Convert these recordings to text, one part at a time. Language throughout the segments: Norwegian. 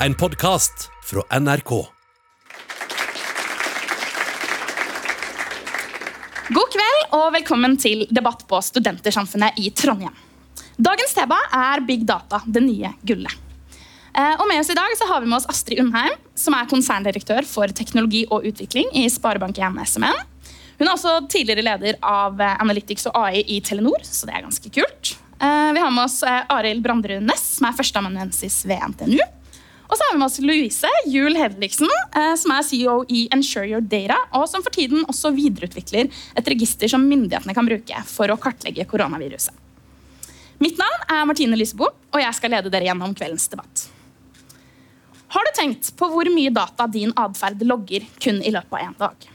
en podkast fra NRK. God kveld og velkommen til debatt på Studentersamfunnet i Trondheim. Dagens tema er Big Data, det nye gullet. Eh, Og med oss i dag har vi med oss Astrid Undheim, som er konserndirektør for teknologi og utvikling i Sparebank1 SMN. Hun er også tidligere leder av eh, Analytics og AI i Telenor, så det er ganske kult. Eh, Vi har med oss Arild Branderud Næss, som er førsteamanuensis ved NTNU. Og så har vi med oss Louise Juel Hedvigsen, eh, som er CEO i Ensure Your Data, og som for tiden også videreutvikler et register som myndighetene kan bruke for å kartlegge koronaviruset. Mitt navn er Martine Lysebo, og jeg skal lede dere gjennom kveldens debatt. Har du tenkt på hvor mye data din atferd logger kun i løpet av én dag?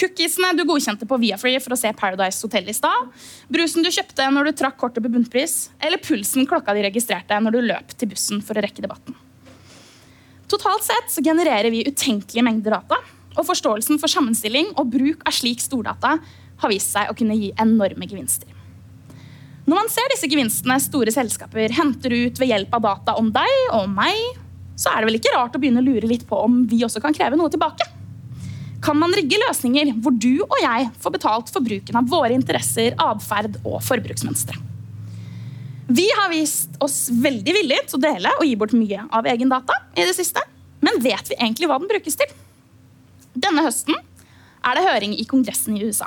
Cookiesene du godkjente på Viafree for å se Paradise Hotel i stad, brusen du kjøpte når du trakk kortet på bunnpris, eller pulsen klokka de registrerte når du løp til bussen for å rekke debatten. Totalt sett så genererer vi utenkelige mengder data, og forståelsen for sammenstilling og bruk av slik stordata har vist seg å kunne gi enorme gevinster. Når man ser disse gevinstene store selskaper henter ut ved hjelp av data om deg og om meg, så er det vel ikke rart å begynne å lure litt på om vi også kan kreve noe tilbake. Kan man rigge løsninger hvor du og jeg får betalt for bruken av våre interesser, atferd og forbruksmønstre? Vi har vist oss veldig villige til å dele og gi bort mye av egen data i det siste, men vet vi egentlig hva den brukes til? Denne høsten er det høring i Kongressen i USA.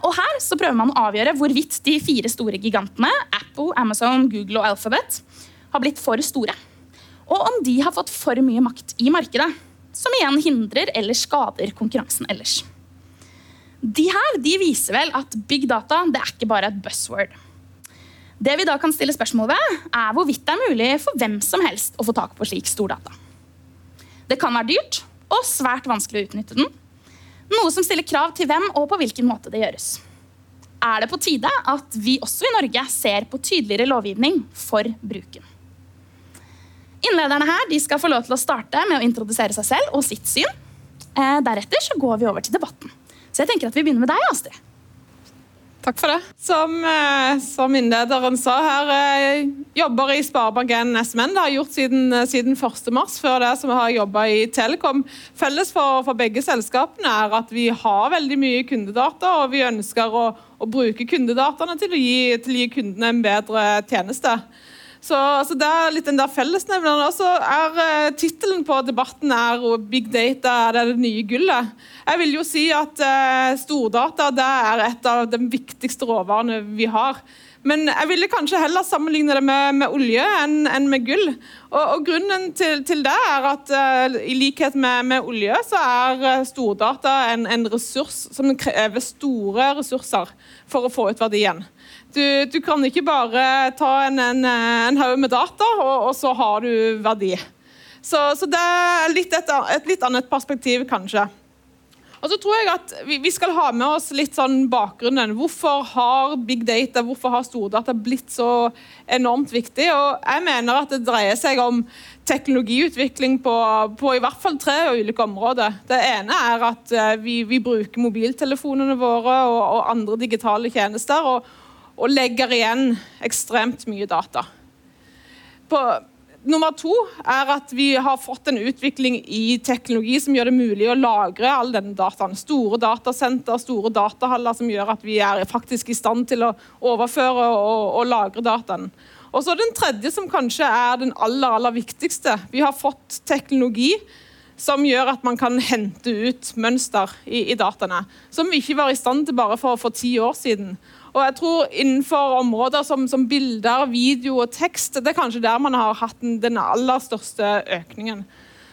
Og her så prøver man å avgjøre hvorvidt de fire store gigantene Apple, Amazon, Google og Alphabet har blitt for store. Og om de har fått for mye makt i markedet, som igjen hindrer eller skader konkurransen ellers. De her de viser vel at big data det er ikke bare et buzzword. Det vi da kan stille spørsmål ved, er hvorvidt det er mulig for hvem som helst å få tak på slik stordata. Det kan være dyrt og svært vanskelig å utnytte den. Noe som stiller krav til hvem og på hvilken måte det gjøres. Er det på tide at vi også i Norge ser på tydeligere lovgivning for bruken? Innlederne her de skal få lov til å starte med å introdusere seg selv og sitt syn. Eh, deretter så går vi over til debatten. Så jeg tenker at vi begynner med deg, Astrid. Takk for det. Som, eh, som innlederen sa her, eh, jobber i Sparebank1 SMN. Det har jeg gjort siden, eh, siden 1. mars. Før det som jeg har jobba i Telekom. Felles for, for begge selskapene er at vi har veldig mye kundedata, og vi ønsker å, å bruke kundedataene til å gi, til å gi kundene en bedre tjeneste. Så, altså, det er litt den der fellesnevneren. Og så er uh, Tittelen på debatten er 'Big data er det, det nye gullet'. Jeg vil jo si at uh, stordata det er et av de viktigste råvarene vi har. Men jeg ville kanskje heller sammenligne det med, med olje enn, enn med gull. Og, og Grunnen til, til, det er at uh, i likhet med, med, olje, så er stordata en, en ressurs som krever store ressurser for å få ut verdien. Du, du, kan ikke bare ta en, en, en haug med data, og, og, så har du verdi. Så, så det er litt et, et, litt annet perspektiv, kanskje. Og så tror jeg at vi, vi, skal ha med oss litt sånn bakgrunnen. Hvorfor har big data, hvorfor har stordata blitt så enormt viktig? Og jeg mener at det dreier seg om teknologiutvikling på, på i hvert fall tre ulike områder. Det ene er at eh, vi, vi bruker mobiltelefonene våre og, og andre digitale tjenester. og og legger igjen ekstremt mye data. På, nummer to er at vi har fått en utvikling i teknologi som gjør det mulig å lagre all denne dataen. Store datasenter, store datahaller som gjør at vi er faktisk i stand til å overføre og, og lagre dataen. Og så Den tredje, som kanskje er den aller, aller viktigste. Vi har fått teknologi som gjør at man kan hente ut mønster i, i dataene. Som vi ikke var i stand til bare for, for ti år siden. Og jeg tror Innenfor områder som, som, bilder, video og tekst, det er kanskje der man har hatt den, den aller største økningen.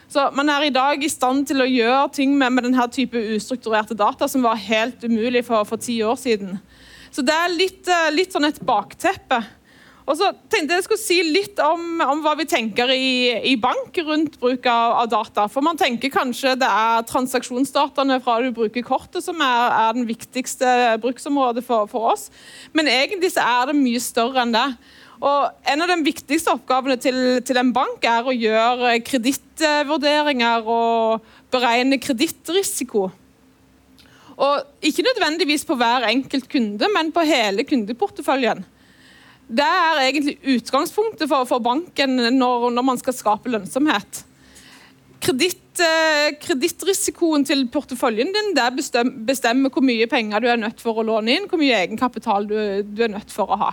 Så Man er i dag i stand til å gjøre ting med, med denne type ustrukturerte data som var helt umulig for, for ti år siden. Så det er litt, eh, litt sånn et bakteppe. Og så tenkte Jeg skulle si litt om, om hva vi tenker i, i, bank rundt bruk av, av, data. For Man tenker kanskje det er transaksjonsdataene fra du bruker kortet som er, er den viktigste bruksområdet for, for, oss. Men egentlig så er det mye større enn det. Og En av de viktigste oppgavene til, til en bank er å gjøre kredittvurderinger og beregne kredittrisiko. Og Ikke nødvendigvis på hver enkelt kunde, men på hele kundeporteføljen. Det er egentlig utgangspunktet for, for banken når, når, man skal skape lønnsomhet. kreditt, eh, kredittrisikoen til porteføljen din det bestem- bestemmer hvor mye penger du er nødt for å låne inn, hvor mye egenkapital du, du er nødt for å ha.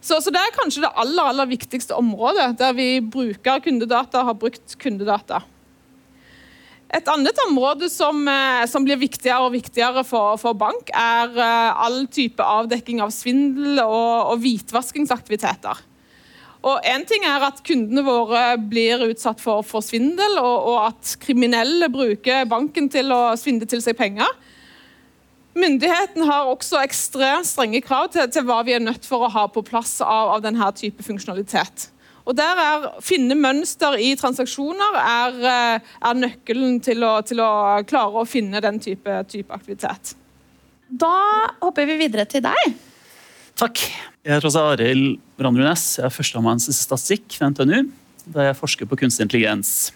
Så, så Det er kanskje det aller, aller viktigste området der vi bruker kundedata, har brukt kundedata. Et annet område som, eh, som blir viktigere og viktigere for, for bank, er eh, all type avdekking av svindel og, og hvitvaskingsaktiviteter. Og en ting er at Kundene våre blir utsatt for, for svindel, og, og, at kriminelle bruker banken til å svindle til seg penger. Myndigheten har også ekstremt strenge krav til, til, hva vi er nødt for å ha på plass av, av denne type funksjonalitet. Og der er Finne mønster i transaksjoner er, eh, er nøkkelen til å, til å, klare å finne den type, type aktivitet. Da hopper vi videre til deg. Takk. Jeg heter også Arild Brandrud Næss. Jeg er førsteamanuensis i statistikk ved NTNU, der jeg forsker på kunstig intelligens.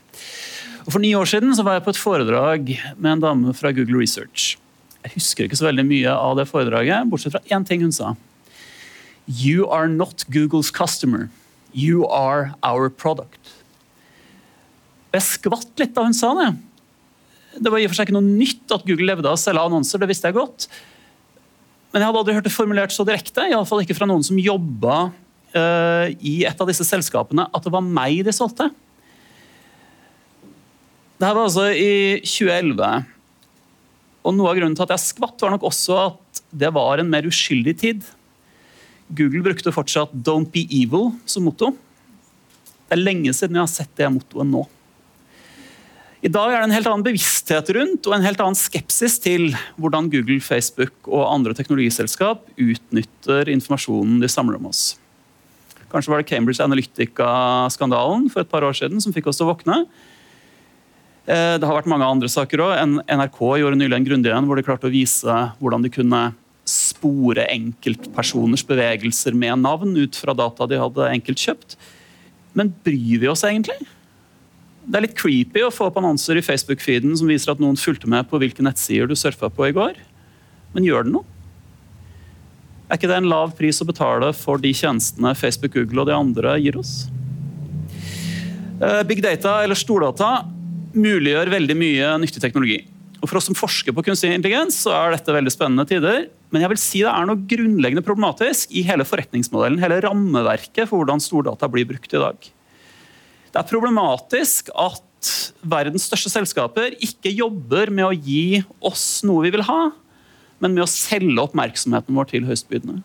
Og for ni år siden var jeg på et foredrag med en dame fra Google Research. Jeg husker ikke så veldig mye av det foredraget, bortsett fra én ting hun sa. You are not Googles customer. You are our product. Jeg skvatt litt da hun sa det. Det var i og for seg ikke noe nytt at Google levde av å selge annonser, det visste jeg godt. Men jeg hadde aldri hørt det formulert så direkte, iallfall ikke fra noen som jobba uh, i et av disse selskapene, at det var meg de solgte. Det her var altså i 2011. Og Noe av grunnen til at jeg skvatt, var nok også at det var en mer uskyldig tid. Google brukte fortsatt 'Don't be evil' som motto. Det er lenge siden jeg har sett det mottoet nå. I dag er det en helt annen bevissthet rundt og en helt annen skepsis til hvordan Google, Facebook og andre teknologiselskap utnytter informasjonen de samler om oss. Kanskje var det Cambridge Analytica-skandalen for et par år siden som fikk oss til å våkne. Eh, det har vært mange andre saker òg. NRK gjorde nylig en grundig en hvor de klarte å vise hvordan de kunne spore enkeltpersoners bevegelser med navn ut fra data de hadde enkelt kjøpt. Men bryr vi oss egentlig? Det er litt creepy å få opp annonser i Facebook-feeden som viser at noen fulgte med på hvilke nettsider du surfa på i går. Men gjør det noe? Er ikke det en lav pris å betale for de tjenestene Facebook, Google og de andre gir oss? Eh, big data eller stordata muliggjør veldig mye nyttig teknologi. Og For oss som forsker på kunstig intelligens, så er dette veldig spennende tider. Men jeg vil si det er noe grunnleggende problematisk i hele forretningsmodellen, hele rammeverket for hvordan stordata blir brukt i dag. Det er problematisk at verdens største selskaper ikke jobber med å gi oss noe vi vil ha, men med å selge oppmerksomheten vår til høystbydende.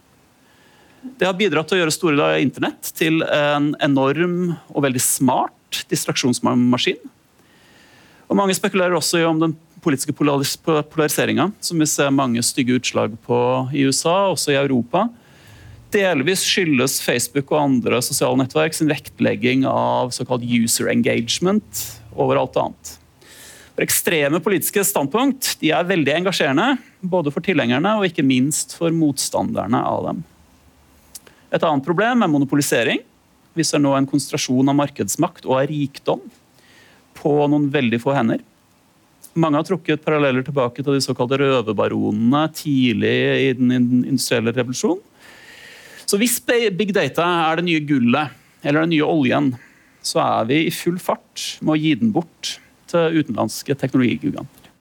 Det har bidratt til å gjøre store av internett til en enorm og veldig smart distraksjonsmaskin. Og mange spekulerer også i om den politiske polariseringa, som vi ser mange stygge utslag på i USA, også i Europa, delvis skyldes Facebook og andre sosiale nettverk sin vektlegging av såkalt user engagement over alt annet. For ekstreme politiske standpunkt de er veldig engasjerende, både for tilhengerne og ikke minst for motstanderne av dem. Et annet problem er monopolisering. Vi ser nå en konsentrasjon av markedsmakt og av rikdom på noen veldig få hender. Mange har trukket paralleller tilbake til de såkalte røverbaronene tidlig i den industrielle revolusjonen. Så hvis big data er det nye gullet, eller den nye oljen, så er vi i full fart med å gi den bort til utenlandske teknologigiganter.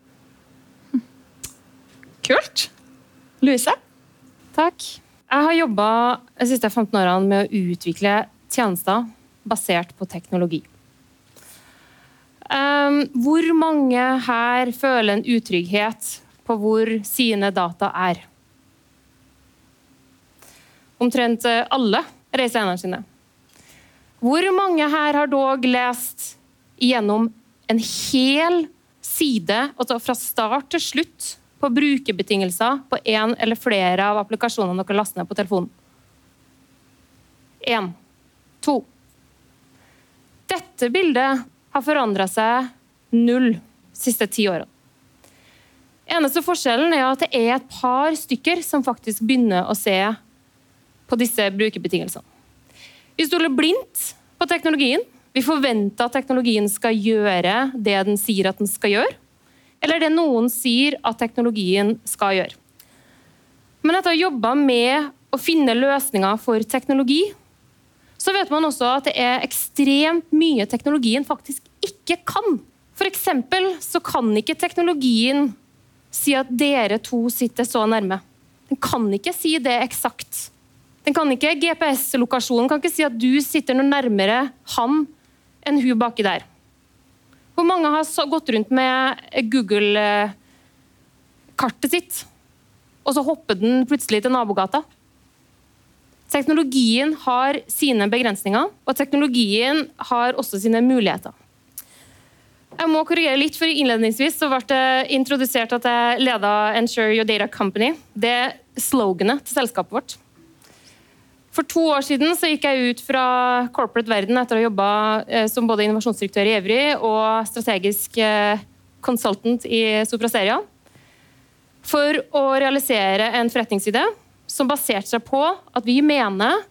Kult. Louise? Takk. Jeg har jobba de siste 15 årene med å utvikle tjenester basert på teknologi. Um, hvor mange her føler en utrygghet på hvor sine data er? omtrent alle reiser reiseeierne sine. Hvor mange her har dog lest gjennom en hel side, altså fra start til slutt, på brukerbetingelser på én eller flere av applikasjonene dere laster ned på telefonen? Én. To. Dette bildet har forandra seg null de siste ti årene. Eneste forskjellen er at det er et par stykker som faktisk begynner å se på disse brukerbetingelsene. Vi stoler blindt på teknologien. Vi forventer at teknologien skal gjøre det den sier at den skal gjøre, eller det noen sier at teknologien skal gjøre. Men etter å ha jobba med å finne løsninger for teknologi, så vet man også at det er ekstremt mye teknologien faktisk ikke kan. Eksempel så kan ikke teknologien si at dere to sitter så nærme. Den kan ikke si det eksakt. Den kan ikke, GPS-lokasjonen kan ikke si at du sitter noe nærmere han enn hun baki der. Hvor mange har gått rundt med Google-kartet sitt, og så hopper den plutselig til nabogata? Teknologien har sine begrensninger, og teknologien har også sine muligheter. Jeg må korrigere litt, for Innledningsvis så ble det introdusert at jeg leda Ensure Your Data Company. Det er sloganet til selskapet vårt. For to år siden så gikk jeg ut fra corporate verden etter å ha jobba eh, som både innovasjonsdirektør i Evry og strategisk eh, consultant i Sopraseria For å realisere en forretningside som baserte seg på at vi mener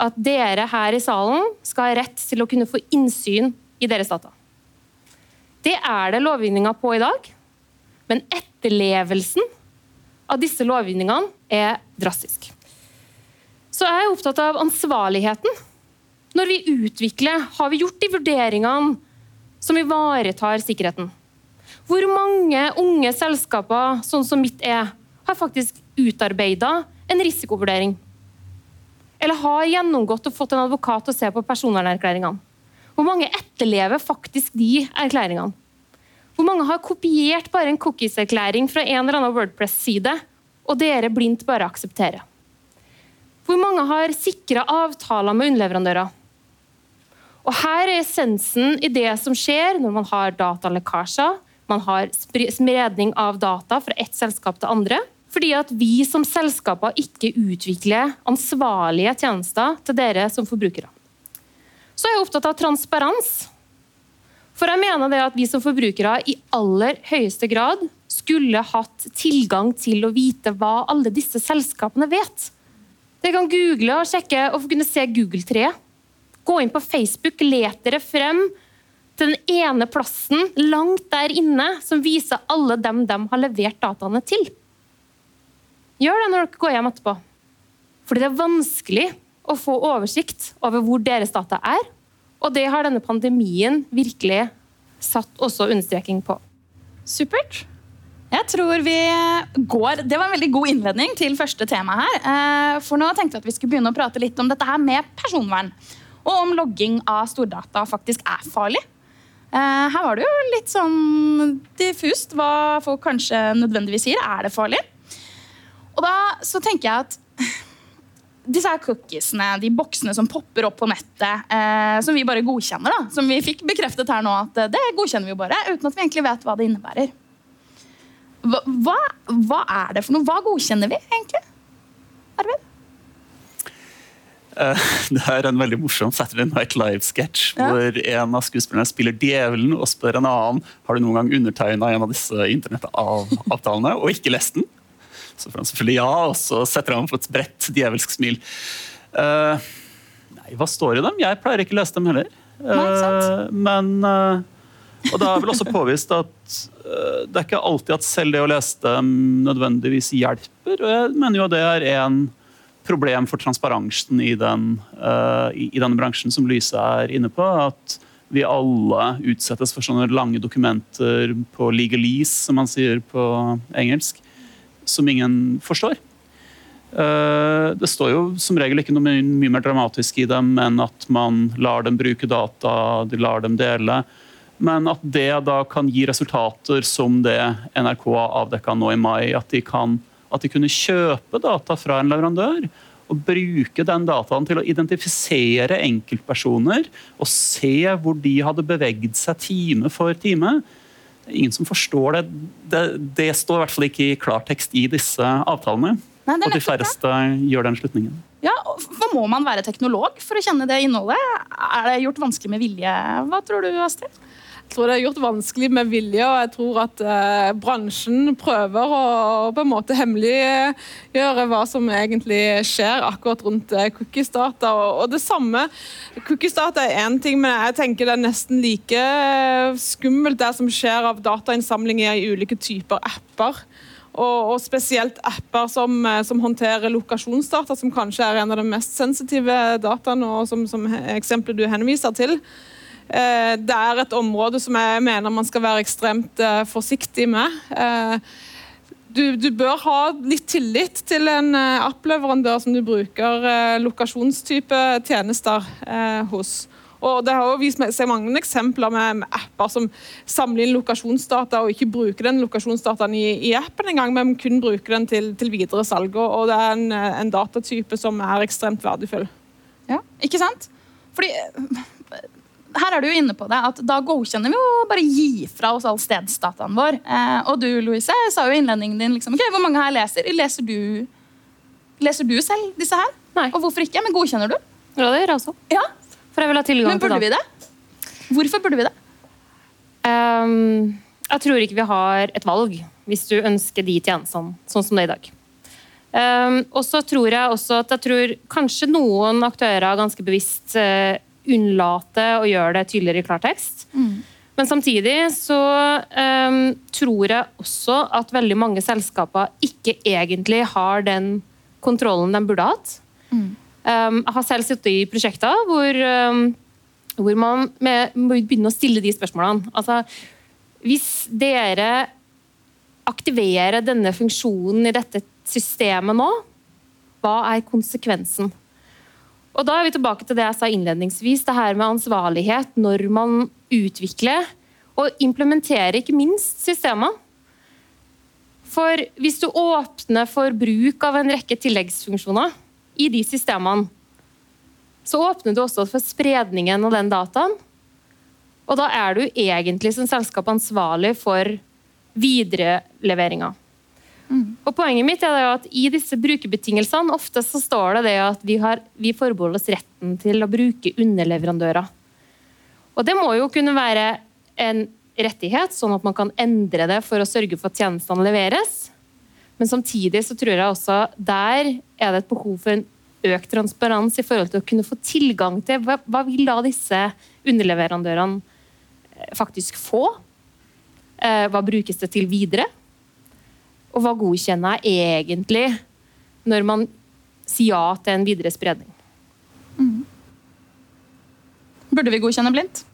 at dere her i salen skal ha rett til å kunne få innsyn i deres data. Det er det lovgivninga på i dag, men etterlevelsen av disse lovgivningene er drastisk. Så jeg er opptatt av ansvarligheten. Når vi utvikler, har vi gjort de vurderingene som ivaretar sikkerheten? Hvor mange unge selskaper sånn som mitt er, har faktisk utarbeida en risikovurdering. Eller har gjennomgått og fått en advokat til å se på personvernerklæringene. Hvor mange etterlever faktisk de erklæringene? Hvor mange har kopiert bare en cookies-erklæring fra en eller annen Wordpress-side, og dere blindt bare aksepterer? Hvor mange har sikra avtaler med underleverandører? Og Her er essensen i det som skjer når man har datalekkasjer, man har spredning av data fra ett selskap til andre. Fordi at vi som selskaper ikke utvikler ansvarlige tjenester til dere som forbrukere. Så er jeg opptatt av transparens. For jeg mener det at vi som forbrukere i aller høyeste grad skulle hatt tilgang til å vite hva alle disse selskapene vet. Dere kan google og sjekke og kunne se Google-treet. Gå inn på Facebook, let dere frem til den ene plassen langt der inne som viser alle dem de har levert dataene til. Gjør det når dere går hjem etterpå. Fordi det er vanskelig å få oversikt over hvor deres data er. Og det har denne pandemien virkelig satt også understreking på. Supert. Jeg tror vi går Det var en veldig god innledning til første tema her. Eh, for nå tenkte jeg at vi skulle begynne å prate litt om dette her med personvern. Og om logging av stordata faktisk er farlig. Eh, her var det jo litt sånn diffust hva folk kanskje nødvendigvis sier. Er det farlig? Og da så tenker jeg at disse her cookiesene, de boksene som popper opp på nettet, eh, som vi bare godkjenner, da, som vi fikk bekreftet her nå, at det godkjenner vi jo bare, uten at vi egentlig vet hva det innebærer. Hva, hva, hva er det for noe? Hva godkjenner vi egentlig? Arvid? Uh, det er en veldig morsom Saturday Night Live-sketsj Ja. hvor en av skuespillerne spiller djevelen og spør en annen har du noen gang undertegna en av disse internettavtalene og ikke lest den. Så får han selvfølgelig ja, og så setter han på et bredt djevelsk smil. Uh, nei, hva står i dem? Jeg pleier ikke å lese dem heller. Eh, men uh, Og det er vel også påvist at det er ikke alltid at selv det å lese dem nødvendigvis hjelper. Og jeg mener jo det er en problem for transparensen i, den, i, i denne bransjen som Lyse er inne på. At vi alle utsettes for sånne lange dokumenter på legalese, som man sier på engelsk som ingen forstår. Eh, Det står jo som regel ikke noe mye mer dramatisk i dem enn at man lar dem bruke data, de lar dem dele. Men at det da kan gi resultater som det NRK avdekka nå i mai. At de, kan, at de kunne kjøpe data fra en leverandør og bruke den dataen til å identifisere enkeltpersoner og se hvor de hadde beveget seg time for time ingen som forstår det. det. Det står i hvert fall ikke i klartekst i disse avtalene. Nei, og de færreste gjør den slutningen. Ja, for Må man være teknolog for å kjenne det innholdet? Er det gjort vanskelig med vilje? Hva tror du, Astrid? Jeg tror det er gjort vanskelig med vilje, og jeg tror at eh, bransjen prøver å på en måte hemmeliggjøre hva som egentlig skjer akkurat rundt eh, cookies-data. Og, og det samme Cookies-data er én ting, men jeg tenker det er nesten like eh, skummelt det som skjer av datainnsamlinger i ulike typer apper. Og, og spesielt apper som, eh, som håndterer lokasjonsdata, som kanskje er en av de mest sensitive dataene, og som, som eksempelet du henviser til. Eh, det er et område som jeg mener man skal være ekstremt eh, forsiktig med. Eh, du, du, bør ha litt tillit til en app-leverandør som du bruker lokasjonstype tjenester hos. Og Det har vist seg mange eksempler med, apper som samler inn lokasjonsdata og ikke bruker den lokasjonsdataen i, i appen engang, men kun bruker den til, til videre salg. Og det er en, en, datatype som er ekstremt verdifull. Ja, ikke sant? Fordi her er du jo inne på det, at da godkjenner vi jo bare gi fra oss all stedsdataen vår. Eh, og du, Louise, sa jo i innledningen din liksom, ok, hvor mange her leser. Leser du, leser du selv disse her? Nei. Og hvorfor ikke? Men godkjenner du? Ja, det gjør jeg også. Ja, for jeg vil ha tilgang Men burde til vi det? Hvorfor burde vi det? Um, jeg tror ikke vi har et valg hvis du ønsker de tjenestene sånn som det er i dag. Um, og så tror jeg også at jeg tror kanskje noen aktører ganske bevisst uh, unnlater å gjøre det tydeligere i klartekst. Mm. Men samtidig så um, tror jeg også at veldig mange selskaper ikke egentlig har den kontrollen de burde hatt. Mm. Um, jeg har selv sittet i prosjekter hvor, um, hvor man med, må begynne å stille de spørsmålene. Altså, hvis dere aktiverer denne funksjonen i dette systemet nå, hva er konsekvensen? Og Da er vi tilbake til det jeg sa innledningsvis, det her med ansvarlighet når man utvikler og implementerer ikke minst systemer. For hvis du åpner for bruk av en rekke tilleggsfunksjoner, i de systemene, så åpner du også for spredningen av den dataen. Og da er du egentlig som selskap ansvarlig for videreleveringa. Mm. Og Poenget mitt er at i disse brukerbetingelsene ofte så står det, det at vi, har, vi forbeholder oss retten til å bruke underleverandører. Og Det må jo kunne være en rettighet, sånn at man kan endre det for å sørge for at tjenestene leveres. Men samtidig så tror jeg også der er det et behov for en økt transparens i forhold til å kunne få tilgang til hva, hva vil da disse underleverandørene eh, faktisk få? Eh, hva brukes det til videre? Og hva godkjenner jeg egentlig når man sier ja til en videre spredning? Mm. Burde vi godkjenne blindt?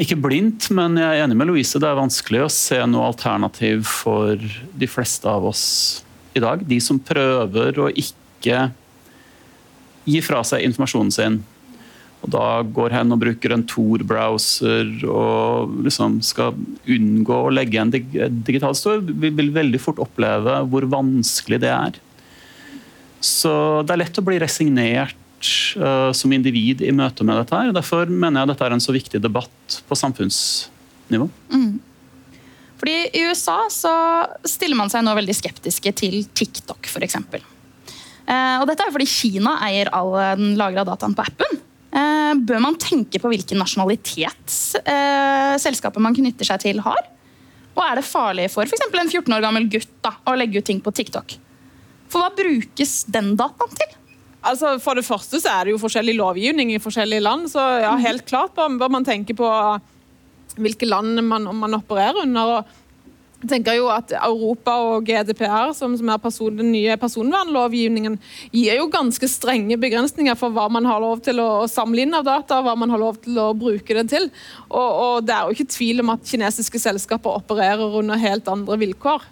Ikke blindt, men jeg er enig med Louise. Det er vanskelig å se noe alternativ for de fleste av oss i dag. De som prøver å ikke gi fra seg informasjonen sin. Og da går hen og bruker en Tor-browser og liksom skal unngå å legge en digital store, vi vil veldig fort oppleve hvor vanskelig det er. Så det er lett å bli resignert uh, som individ i møte med dette. her. Derfor mener jeg dette er en så viktig debatt på samfunnsnivå. Mm. Fordi I USA så stiller man seg nå veldig skeptiske til TikTok f.eks. Eh, og dette er fordi Kina eier all den lagra dataen på appen. Eh, bør man tenke på hvilken nasjonalitet eh, selskapet man knytter seg til, har? Og er det farlig for f.eks. en 14 år gammel gutt da, å legge ut ting på TikTok? For hva brukes den dataen til? Altså, for det første så er det jo forskjellig lovgivning i forskjellige land, så ja, helt klart bør man tenke på hvilke land man, man opererer under. og jeg tenker jo at Europa og GDPR, som, som er person, den nye personvernlovgivningen, gir jo ganske strenge begrensninger for hva man har lov til å, å samle inn av data, hva man har lov til å bruke det til. Og, og Det er jo ikke tvil om at kinesiske selskaper opererer under helt andre vilkår.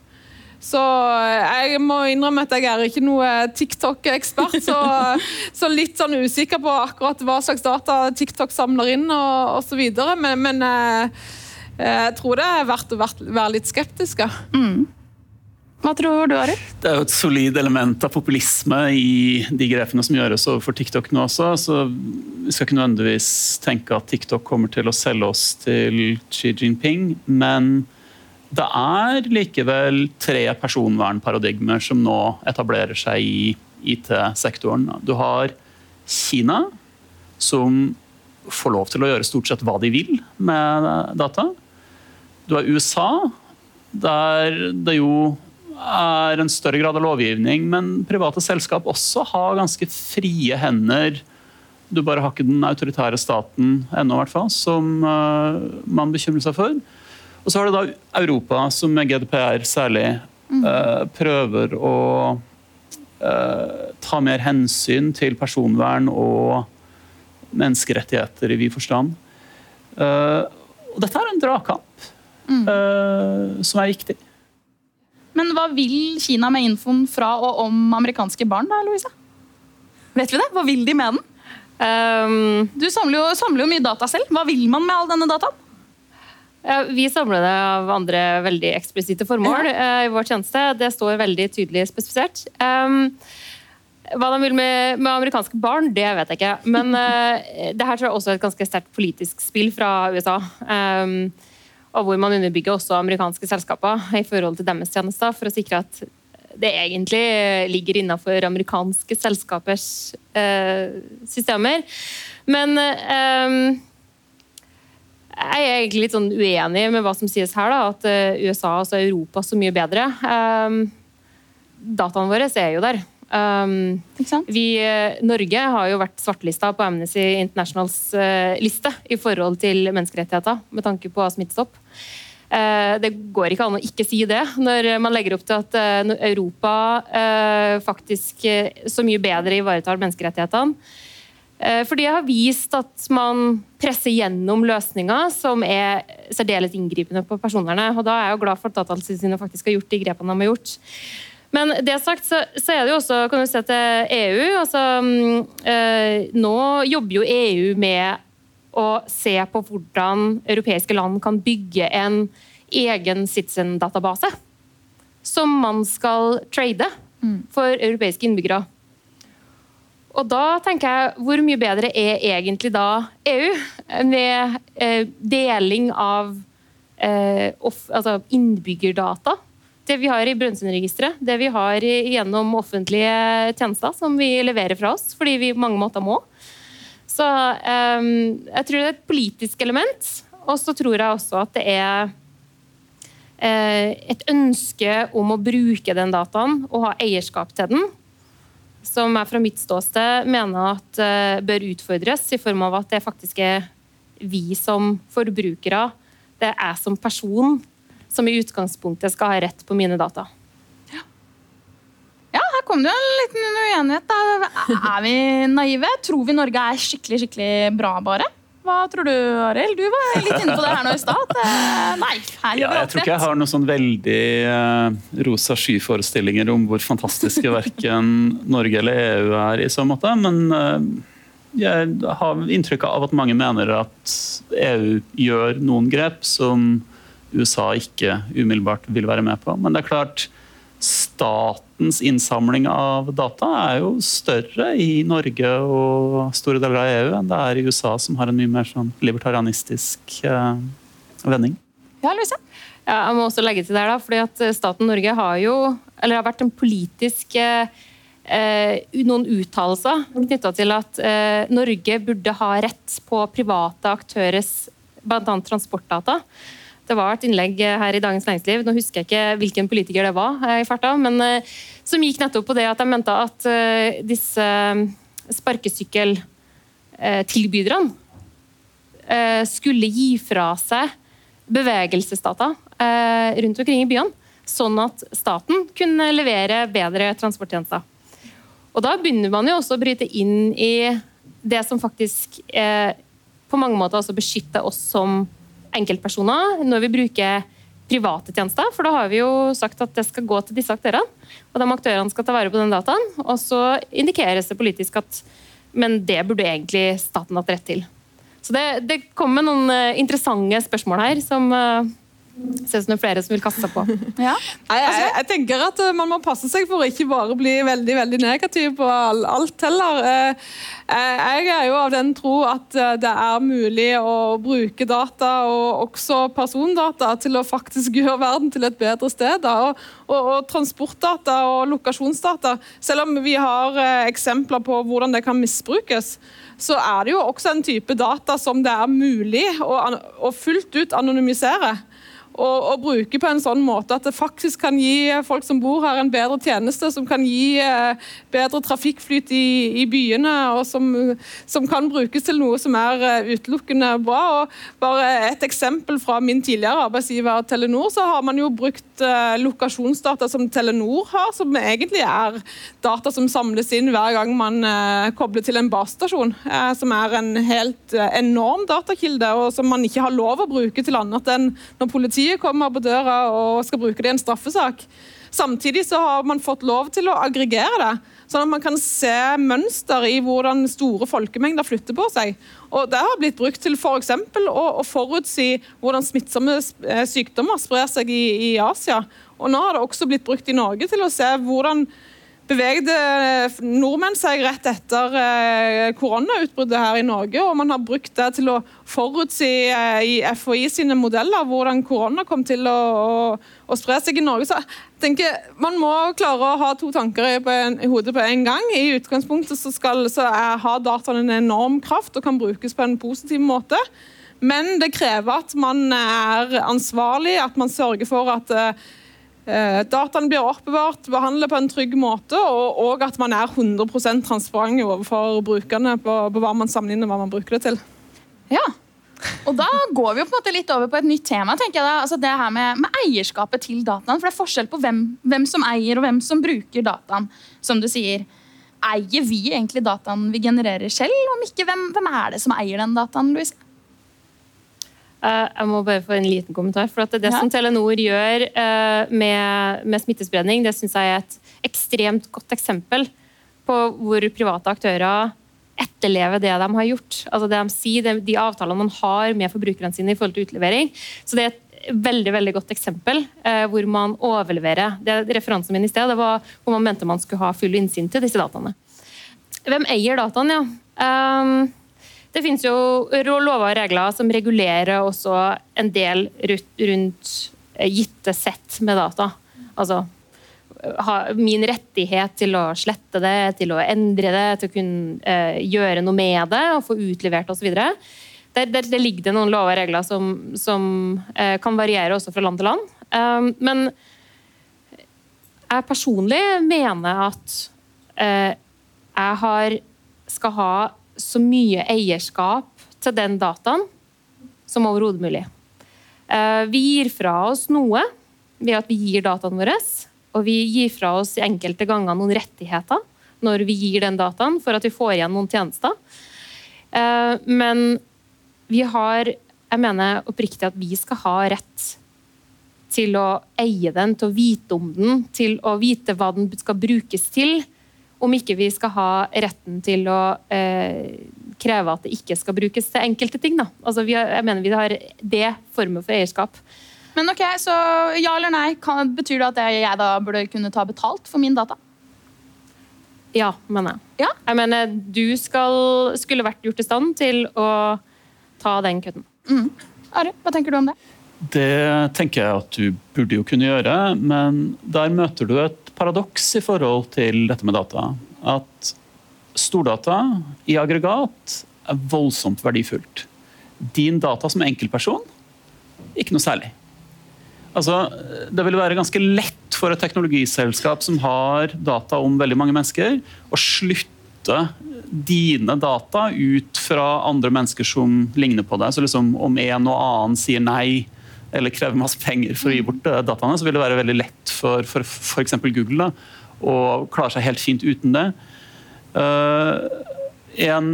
Så jeg må innrømme at jeg er ikke noe TikTok-ekspert. Så, så, litt sånn usikker på akkurat hva slags data TikTok samler inn og osv. Men, men eh, jeg tror det er verdt å være litt skeptisk. Mm. Hva tror du, Arild? Det er jo et solid element av populisme i de grepene som gjøres overfor TikTok nå også. Så vi skal ikke nødvendigvis tenke at TikTok kommer til å selge oss til Xi Jinping. Men det er likevel tre personvernparadigmer som nå etablerer seg i IT-sektoren. Du har Kina, som får lov til å gjøre stort sett hva de vil med data. Du har USA, der det jo er en større grad av lovgivning, men private selskap også har ganske frie hender. Du bare har ikke den autoritære staten ennå, i hvert fall, som uh, man bekymrer seg for. Og så har du da Europa, som med GDPR særlig mm. uh, prøver å uh, ta mer hensyn til personvern og menneskerettigheter i vid forstand. Eh, og dette er en dragkamp eh, som er viktig. Men hva vil Kina med infoen fra og om amerikanske barn, da, Louisa? Vet vi det? Hva vil de med den? Um, Du samler jo, samler jo mye data selv. Hva vil man med all denne dataen? ja, vi samler det av andre veldig eksplisitte formål uh, i vår tjeneste. Det står veldig tydelig spesifisert. Um, hva de vil med, med amerikanske barn, det vet jeg ikke. Men uh, det her tror jeg også er et ganske sterkt politisk spill fra USA. Um, og hvor man underbygger også amerikanske selskaper i forhold til deres tjenester, for å sikre at det egentlig ligger innenfor amerikanske selskapers eh, systemer. Men eh, jeg er egentlig litt sånn uenig med hva som sies her, da, at eh, USA og altså Europa er så mye bedre. Eh, dataene våre er jo der. Um, vi, eh, Norge har jo vært svartelista på Amnesty Internationals uh, liste i forhold til menneskerettigheter, med tanke på smittestopp. Uh, det går ikke an å ikke si det, når man legger opp til at uh, Europa faktisk så mye bedre ivaretar menneskerettighetene. For det har vist at man presser gjennom løsninger som er særdeles inngripende på personvernet. Og da er jeg jo glad for at Datatilsynet faktisk har gjort de grepene de har gjort. Men det sagt, så, så er det jo også kan du se til EU. altså mm, eh, Nå jobber jo EU med å se på hvordan europeiske land kan bygge en egen Citizen-database som man skal trade for europeiske innbyggere. Og da tenker jeg, hvor mye bedre er egentlig da EU med eh, deling av eh, off, altså innbyggerdata? Det vi har i Brønnøysundregisteret, det vi har gjennom offentlige tjenester som vi leverer fra oss, fordi vi på mange måter må. Så eh, jeg tror det er et politisk element, og så tror jeg også at det er eh, et ønske om å bruke den dataen og ha eierskap til den, som jeg fra mitt ståsted mener at eh, bør utfordres, i form av at det faktisk er vi som forbrukere, det er jeg som person, som i utgangspunktet skal ha rett på mine data. Ja, her kom det jo en liten uenighet. Da. Er vi naive? Tror vi Norge er skikkelig skikkelig bra, bare? Hva tror du, Arild? Du var litt inne på det her nå i stad. eh, Nei, her Ja, jeg tror ikke jeg har noen sånn veldig uh, rosa sky-forestillinger om hvor fantastiske verken Norge eller EU er i så måte, men uh, jeg har inntrykk av at mange mener at EU gjør noen grep som USA ikke umiddelbart vil være med på. Men det er klart, statens innsamling av data er jo større i Norge og store deler av EU enn det er i USA, som har en mye mer sånn libertarianistisk eh, vending. Ja, Louise? Ja, jeg må også legge til der da, fordi at staten Norge har jo, eller har vært en politisk eh, eh, noen uttalelser knytta til at eh, Norge burde ha rett på private aktøres bl.a. transportdata. Det var et innlegg her i Dagens Næringsliv, nå husker jeg ikke hvilken politiker det var, eh, i farta, men eh, som gikk nettopp på det at de mente at eh, disse sparkesykkeltilbyderne eh, skulle gi fra seg bevegelsesdata eh, rundt omkring i byene, sånn at staten kunne levere bedre transporttjenester. Og da begynner man jo også å bryte inn i det som faktisk eh, på mange måter beskytter oss som enkeltpersoner når vi bruker private tjenester, for da har vi jo sagt at det skal gå til disse aktørene. Og de aktørene skal ta vare på den dataen, og så indikeres det politisk at men det burde egentlig staten hatt rett til. Så det, det kommer noen eh, interessante spørsmål her som uh, ser ut som det er flere som vil kaste seg på. Ja. Nei, jeg, jeg tenker at eh, Man må passe seg for å ikke bare bli veldig veldig negativ på alt heller. Eh, eh, Jeg er jo av den tro at det er mulig å bruke data, og også persondata, til å faktisk gjøre verden til et bedre sted. Og, og, og transportdata og lokasjonsdata, selv om vi har eksempler på hvordan det kan misbrukes, så er det jo også en type data som det er mulig å, å fullt ut anonymisere. Og, og bruke på en sånn måte at det faktisk kan gi folk som bor her, en bedre tjeneste, som kan gi eh, bedre trafikkflyt i, i byene, og som, som, kan brukes til noe som er eh, utelukkende bra. Og bare et eksempel fra min tidligere arbeidsgiver Telenor, så har man jo brukt eh, lokasjonsdata som Telenor har, som egentlig er data som samles inn hver gang man kobler til en basestasjon, som er en helt enorm datakilde, og som man ikke har lov å bruke til annet enn når politiet kommer på døra og skal bruke det i en straffesak. Samtidig så har man fått lov til å aggregere det, sånn at man kan se mønster i hvordan store folkemengder flytter på seg. Og Det har blitt brukt til f.eks. Å, å forutsi hvordan smittsomme eh, sykdommer sprer seg i, i Asia. Og Nå har det også blitt brukt i Norge til å se hvordan bevegde nordmenn seg rett etter eh, koronautbruddet her i Norge. Og man har brukt det til å forutsi eh, i FHI sine modeller hvordan korona kom til å, å, å spre seg i Norge. Så jeg tenker Man må klare å ha to tanker i, en, i hodet på en gang. I utgangspunktet så, skal, så er, har dataene en enorm kraft og kan brukes på en positiv måte. Men det krever at man er ansvarlig, at man sørger for at Eh, dataene blir oppbevart, behandlet på en trygg måte, og, og at man er 100% transparent overfor brukerne på, på, hva man sammenligner hva man bruker det til. Ja, og Da går vi jo på en måte litt over på et nytt tema. tenker jeg da. Altså det her med, med eierskapet til dataen. For Det er forskjell på hvem, hvem, som eier og hvem som bruker dataen. Som du sier. Eier vi egentlig dataen vi genererer selv? Om ikke, hvem, hvem er det som eier den dataen? Louise? Eh, jeg må bare få en liten kommentar. for Det ja. som Telenor gjør eh, med, med smittespredning, det synes jeg er et ekstremt godt eksempel på hvor private aktører etterlever det de har gjort. Altså det De sier, de avtalene man har med forbrukerne sine i forhold til utlevering. Så det er et veldig veldig godt eksempel eh, hvor man overleverer. Det Referansen min i sted det var hvor man mente man skulle ha full innsyn til disse dataene. Hvem eier dataene? Ja. Um, det finnes jo lover og regler som regulerer også en del rundt eh, gitte sett med data. Altså min rettighet til å slette det, til å endre det, til å kunne uh, gjøre noe med det og få utlevert osv. Der, der, der ligger det noen lover og regler som, som kan variere også fra land til land. Men jeg personlig mener at jeg har, skal ha så mye eierskap til den dataen som overhodet mulig. Eh, vi gir fra oss noe ved at vi gir dataen våre, og vi gir fra oss enkelte ganger noen rettigheter når vi gir den dataen, for at vi får igjen noen tjenester. Eh, men vi har Jeg mener oppriktig at vi skal ha rett til å eie den, til å vite om den, til å vite hva den skal brukes til om ikke vi skal ha retten til å eh, kreve at det ikke skal brukes til enkelte ting. Altså, har, jeg mener vi har det formet for eierskap. Men ok, så ja eller nei, kan, Betyr det at jeg da burde kunne ta betalt for min data? Ja, mener jeg. Ja? Jeg mener du skal, skulle vært gjort i stand til å ta den kutten. Mm. Ari, hva tenker du om det? Det tenker jeg at du burde jo kunne gjøre, men der møter du et paradoks i forhold til dette med data. At stordata i aggregat er voldsomt verdifullt. Din data som enkeltperson ikke noe særlig. Altså, det vil være ganske lett for et teknologiselskap som har data om veldig mange mennesker, å slutte dine data ut fra andre mennesker som ligner på deg. Så liksom, om en og annen sier nei, eller krever masse penger for å gi bort eh, dataene, så vil det være veldig lett for f.eks. Google da, å klare seg helt fint uten det. Uh, en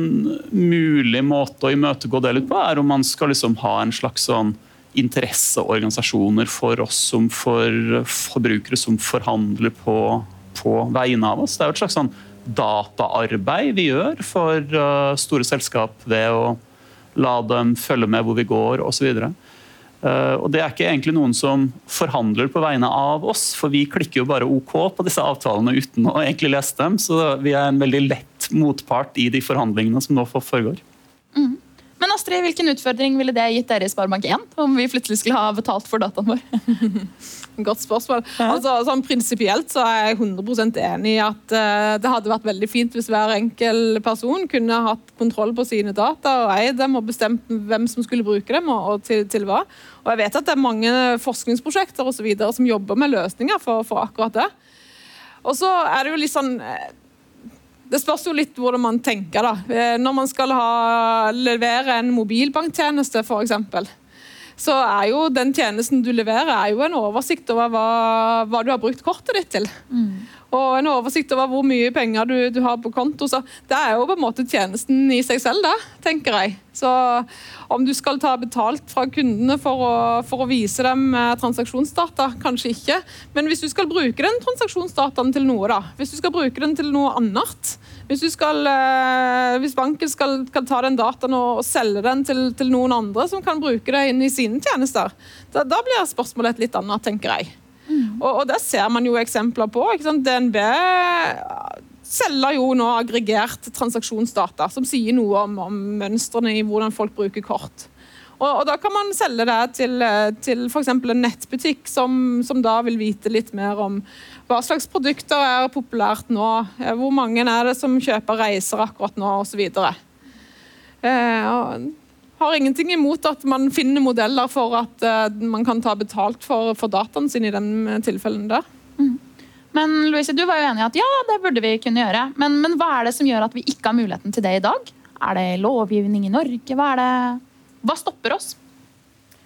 mulig måte å imøtegå det litt på, er om man skal liksom ha en slags sånn interesseorganisasjoner for oss som for forbrukere som forhandler på, på vegne av oss. Det er jo et slags sånn dataarbeid vi gjør for uh, store selskap ved å la dem følge med hvor vi går osv. Eh, og Det er ikke egentlig noen som forhandler på vegne av oss, for vi klikker jo bare OK på disse avtalene uten å egentlig lese dem. Så vi er en veldig lett motpart i de forhandlingene som nå foregår. Mm. Men Astrid, hvilken utfordring ville det gitt dere i Sparebank1 om vi plutselig skulle ha betalt for dataen vår? Godt spørsmål. Altså, sånn Prinsipielt så er jeg 100% enig i at uh, det hadde vært veldig fint hvis hver enkel person kunne hatt kontroll på sine data og eid dem og bestemt hvem som skulle bruke dem og, og til, til, hva. Og jeg vet at det er mange forskningsprosjekter og så videre, som jobber med løsninger for, for akkurat det. Og så er det jo litt sånn eh, det spørs jo litt hvordan man tenker. da. Eh, når man skal ha, levere en mobilbanktjeneste, f.eks., så er jo den tjenesten du leverer, er jo en oversikt over hva, hva du har brukt kortet ditt til. Mm. Og en oversikt over hvor mye penger du, du, har på konto. Så det er jo på en måte tjenesten i seg selv, da, tenker jeg. Så om du skal ta betalt fra kundene for å, for å vise dem eh, transaksjonsdata, kanskje ikke. Men hvis du skal bruke den transaksjonsdataen til noe, da. Hvis du skal bruke den til noe annet. Hvis, skal, eh, hvis banken skal, skal, ta den dataen og, og selge den til, til, noen andre som kan bruke det inn i sine tjenester, da, da blir spørsmålet et litt annet, tenker jeg. Mm. Og, og, det ser man jo eksempler på. DNB selger jo nå aggregert transaksjonsdata, som sier noe om, om mønstrene i hvordan folk bruker kort. Og, og, Da kan man selge det til, til f.eks. en nettbutikk som, som, da vil vite litt mer om hva slags produkter er populært nå, hvor mange er det som kjøper reiser akkurat nå, osv. Eh, har ingenting imot at man finner modeller for at uh, man kan ta betalt for, for dataen sin i den tilfellen der. Mm. Men Louise, du var jo enig i at ja, det burde vi kunne gjøre. Men, men, hva er det som gjør at vi ikke har muligheten til det i dag? Er det lovgivning i Norge? Hva, det? hva stopper oss?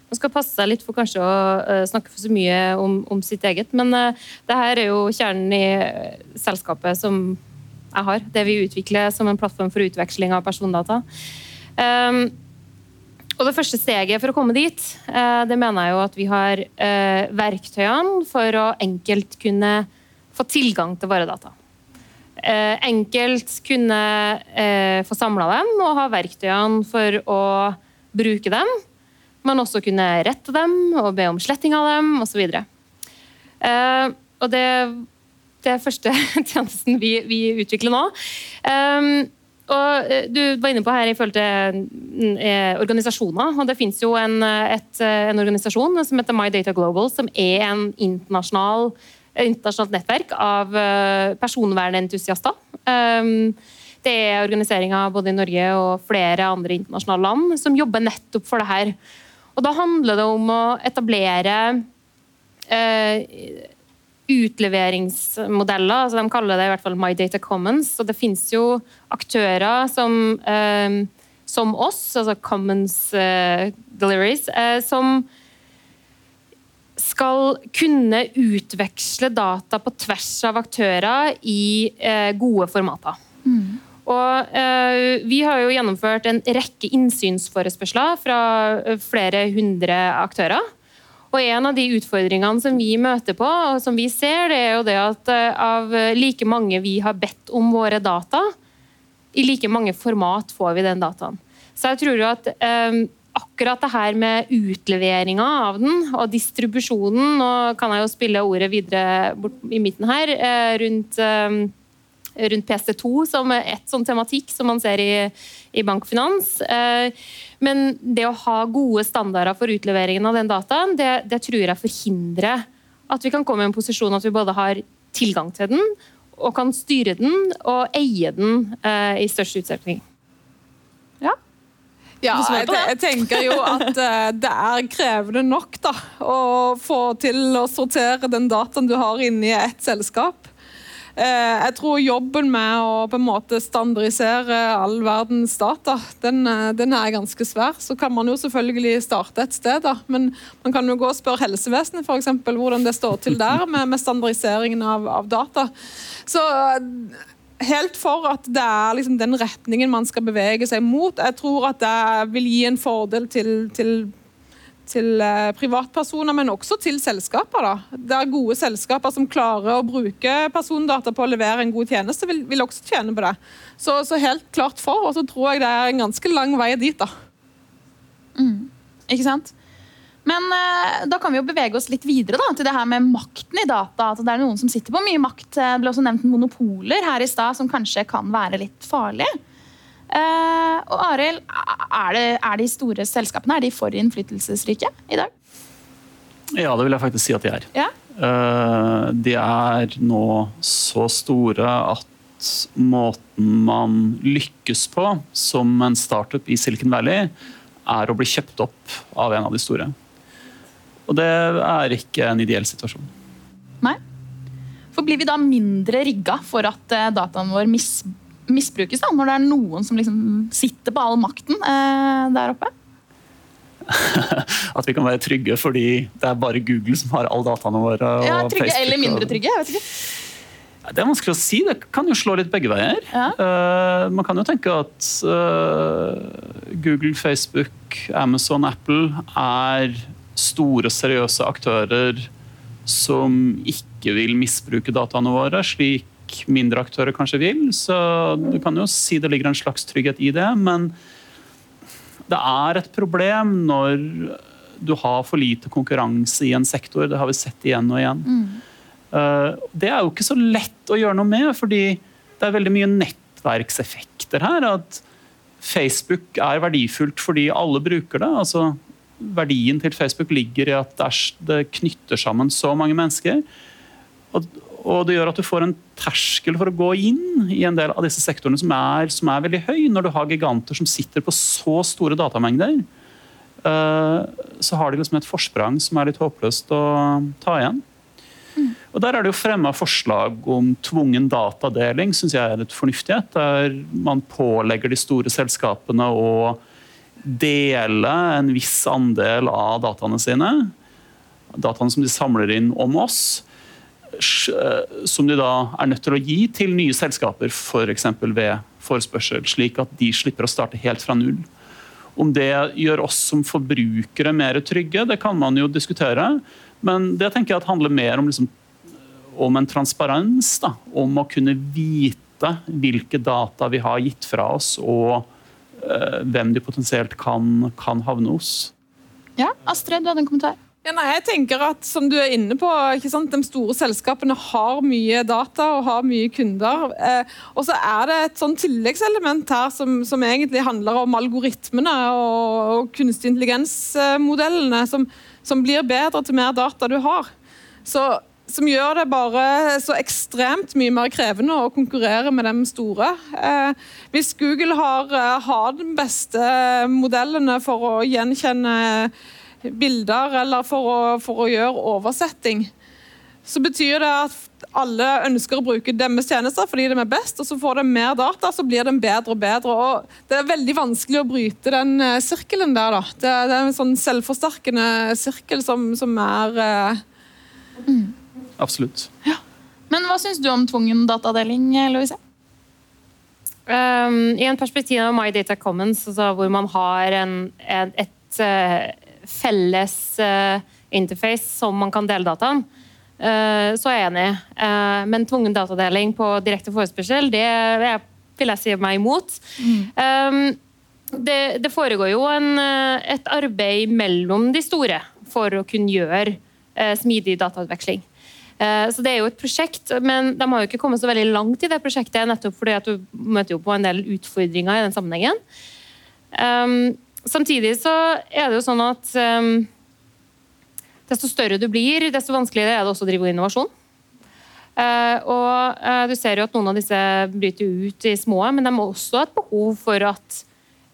Man skal passe seg litt for kanskje å uh, snakke for så mye om, om sitt eget, men uh, det her er jo kjernen i uh, selskapet som jeg har. Det vi utvikler som en plattform for utveksling av persondata. Um, og Det første steget for å komme dit, eh, det mener jeg jo at vi har eh, verktøyene for å enkelt kunne få tilgang til våre data. Eh, enkelt kunne få samla dem og ha verktøyene for å bruke dem. Men også kunne rette dem og be om sletting av dem osv. Og det, det er første tjenesten vi, vi utvikler nå. Og eh, Du var inne på her i forhold til mm, eh, organisasjoner. og Det finnes jo en, et, en, organisasjon som heter My Data Global, som er en internasjonal, internasjonalt nettverk av eh, personvernentusiaster. Um, det er organiseringer både i Norge og flere andre internasjonale land som jobber nettopp for det her. Og Da handler det om å etablere eh, utleveringsmodeller. altså De kaller det i hvert fall My Data Commons. og Det finnes jo aktører som, eh, som oss, altså Commons eh, Deliveries, eh, som skal kunne utveksle data på tvers av aktører i eh, gode formater. Mm. Og eh, Vi har jo gjennomført en rekke innsynsforespørsler fra eh, flere hundre aktører. Og En av de utfordringene som vi møter på, og som vi ser, det er jo det at eh, av like mange vi har bedt om våre data, i like mange format får vi den dataen. Så jeg tror jo at eh, akkurat det her med utleveringa av den, og distribusjonen Nå kan jeg jo spille ordet videre bort i midten her, eh, rundt um, rundt PC2 som et sånn tematikk som man ser i, i bankfinans. Eh, men det å ha gode standarder for utleveringen av den dataen, det, det, tror jeg forhindrer at vi kan komme i en posisjon at vi både har tilgang til den, og kan styre den og eie den eh, i størst utstrekning. Ja. Ja, jeg, jeg, tenker jo at uh, det er krevende nok da, å få til å sortere den dataen du har inni et selskap. Eh, jeg tror jobben med å på en måte standardisere all verdens data, den, eh, den, er ganske svær. Så kan man jo selvfølgelig starte et sted, da. Men man kan jo gå og spørre helsevesenet eksempel, hvordan det står til der med, med standardiseringen av, av, data. Så eh, helt for at det er liksom den retningen man skal bevege seg mot. Jeg tror at det vil gi en fordel til, til til eh, privatpersoner, men også til selskaper. Da. Er gode selskaper som klarer å bruke persondata på å levere en god tjeneste, vil, vil også tjene på det. Så, så, helt klart for, og så tror jeg det er en ganske lang vei dit. da. Mm. Ikke sant? Men eh, da kan vi jo bevege oss litt videre da, til det her med makten i data. At det er noen som sitter på mye makt. Det ble også nevnt monopoler her i stad, som kanskje kan være litt farlige. Eh, og Arild, er, er de store selskapene er de for innflytelsesrike i dag? Ja, det vil jeg faktisk si at de er. Ja. Uh, de er nå så store at måten man lykkes på som en startup i Silicon Valley, er å bli kjøpt opp av en av de store. Og det er ikke en ideell situasjon. Nei. For blir vi da mindre rigga for at eh, dataen vår mis misbrukes, da, når det er noen som liksom sitter på all makten eh, der oppe? At vi kan være trygge fordi det er bare Google som har alle dataene våre. og Ja, trygge Facebook eller mindre trygge? jeg vet ikke. Det er vanskelig å si. Det kan jo slå litt begge veier. Ja. Uh, man kan jo tenke at uh, Google, Facebook, Amazon, Apple er store, seriøse aktører som ikke vil misbruke dataene våre, slik mindre aktører kanskje vil. Så du kan jo si det ligger en slags trygghet i det, men det er et problem når du har for lite konkurranse i en sektor. Det har vi sett igjen og igjen. Mm. Det er jo ikke så lett å gjøre noe med, fordi det er veldig mye nettverkseffekter her. At Facebook er verdifullt fordi alle bruker det. altså Verdien til Facebook ligger i at det det knytter sammen så mange mennesker. Og, og det gjør at du får en terskel for å gå inn i en del av disse sektorene som er, som er veldig høy, når du har giganter som sitter på så store datamengder. Uh, så har de liksom et forsprang som er litt håpløst å ta igjen. Og Der er det jo fremma forslag om tvungen datadeling, syns jeg er litt fornuftighet. Der man pålegger de store selskapene å dele en viss andel av dataene sine. Dataene som de samler inn om oss. Eh, Som de da er nødt til å gi til nye selskaper, f.eks. For ved forespørsel. Slik at de slipper å starte helt fra null. Om det gjør oss som forbrukere mer trygge, det kan man jo diskutere. Men det tenker jeg handler mer om, liksom, om en transparens. Da, om å kunne vite hvilke data vi har gitt fra oss, og eh, hvem de potensielt kan, kan havne hos. Ja, Astrid, du hadde en kommentar? Ja, nei, jeg tenker at som du er inne på? De store selskapene har mye data og har mye kunder. Eh, og så er det et sånn tilleggselement her som, som egentlig handler om algoritmene og, og kunstig intelligens-modellene, som, som blir bedre til mer data du har. Så, som gjør det bare så ekstremt mye mer krevende å konkurrere med de store. Eh, hvis Google har, eh, har de beste modellene for å gjenkjenne bilder eller for å, for å gjøre oversetting, så betyr det at alle ønsker å bruke deres tjenester fordi de er best, og så får de mer data, så blir de bedre og bedre. og Det er veldig vanskelig å bryte den eh, sirkelen der. da. Det, det er en sånn selvforsterkende sirkel som, som er eh, Absolutt. Men hva syns du om tvungen datadeling, Louise? Um, I en perspektiv av My Data Commons, altså hvor man har en, en, et eh, felles eh, interface som man kan dele dataen, eh, så er jeg enig. Eh, men tvungen datadeling på direkte forespørsel, det vil jeg si meg imot. Um, det, det foregår jo en, et arbeid mellom de store for å kunne gjøre smidig datautveksling. Så Det er jo et prosjekt, men de har jo ikke kommet så veldig langt i det prosjektet, nettopp fordi at du møter jo på en del utfordringer i den sammenhengen. Um, samtidig så er det jo sånn at um, desto større du blir, desto vanskeligere er det også å drive innovasjon. Uh, og uh, du ser jo at noen av disse bryter ut i små, men de har også et behov for at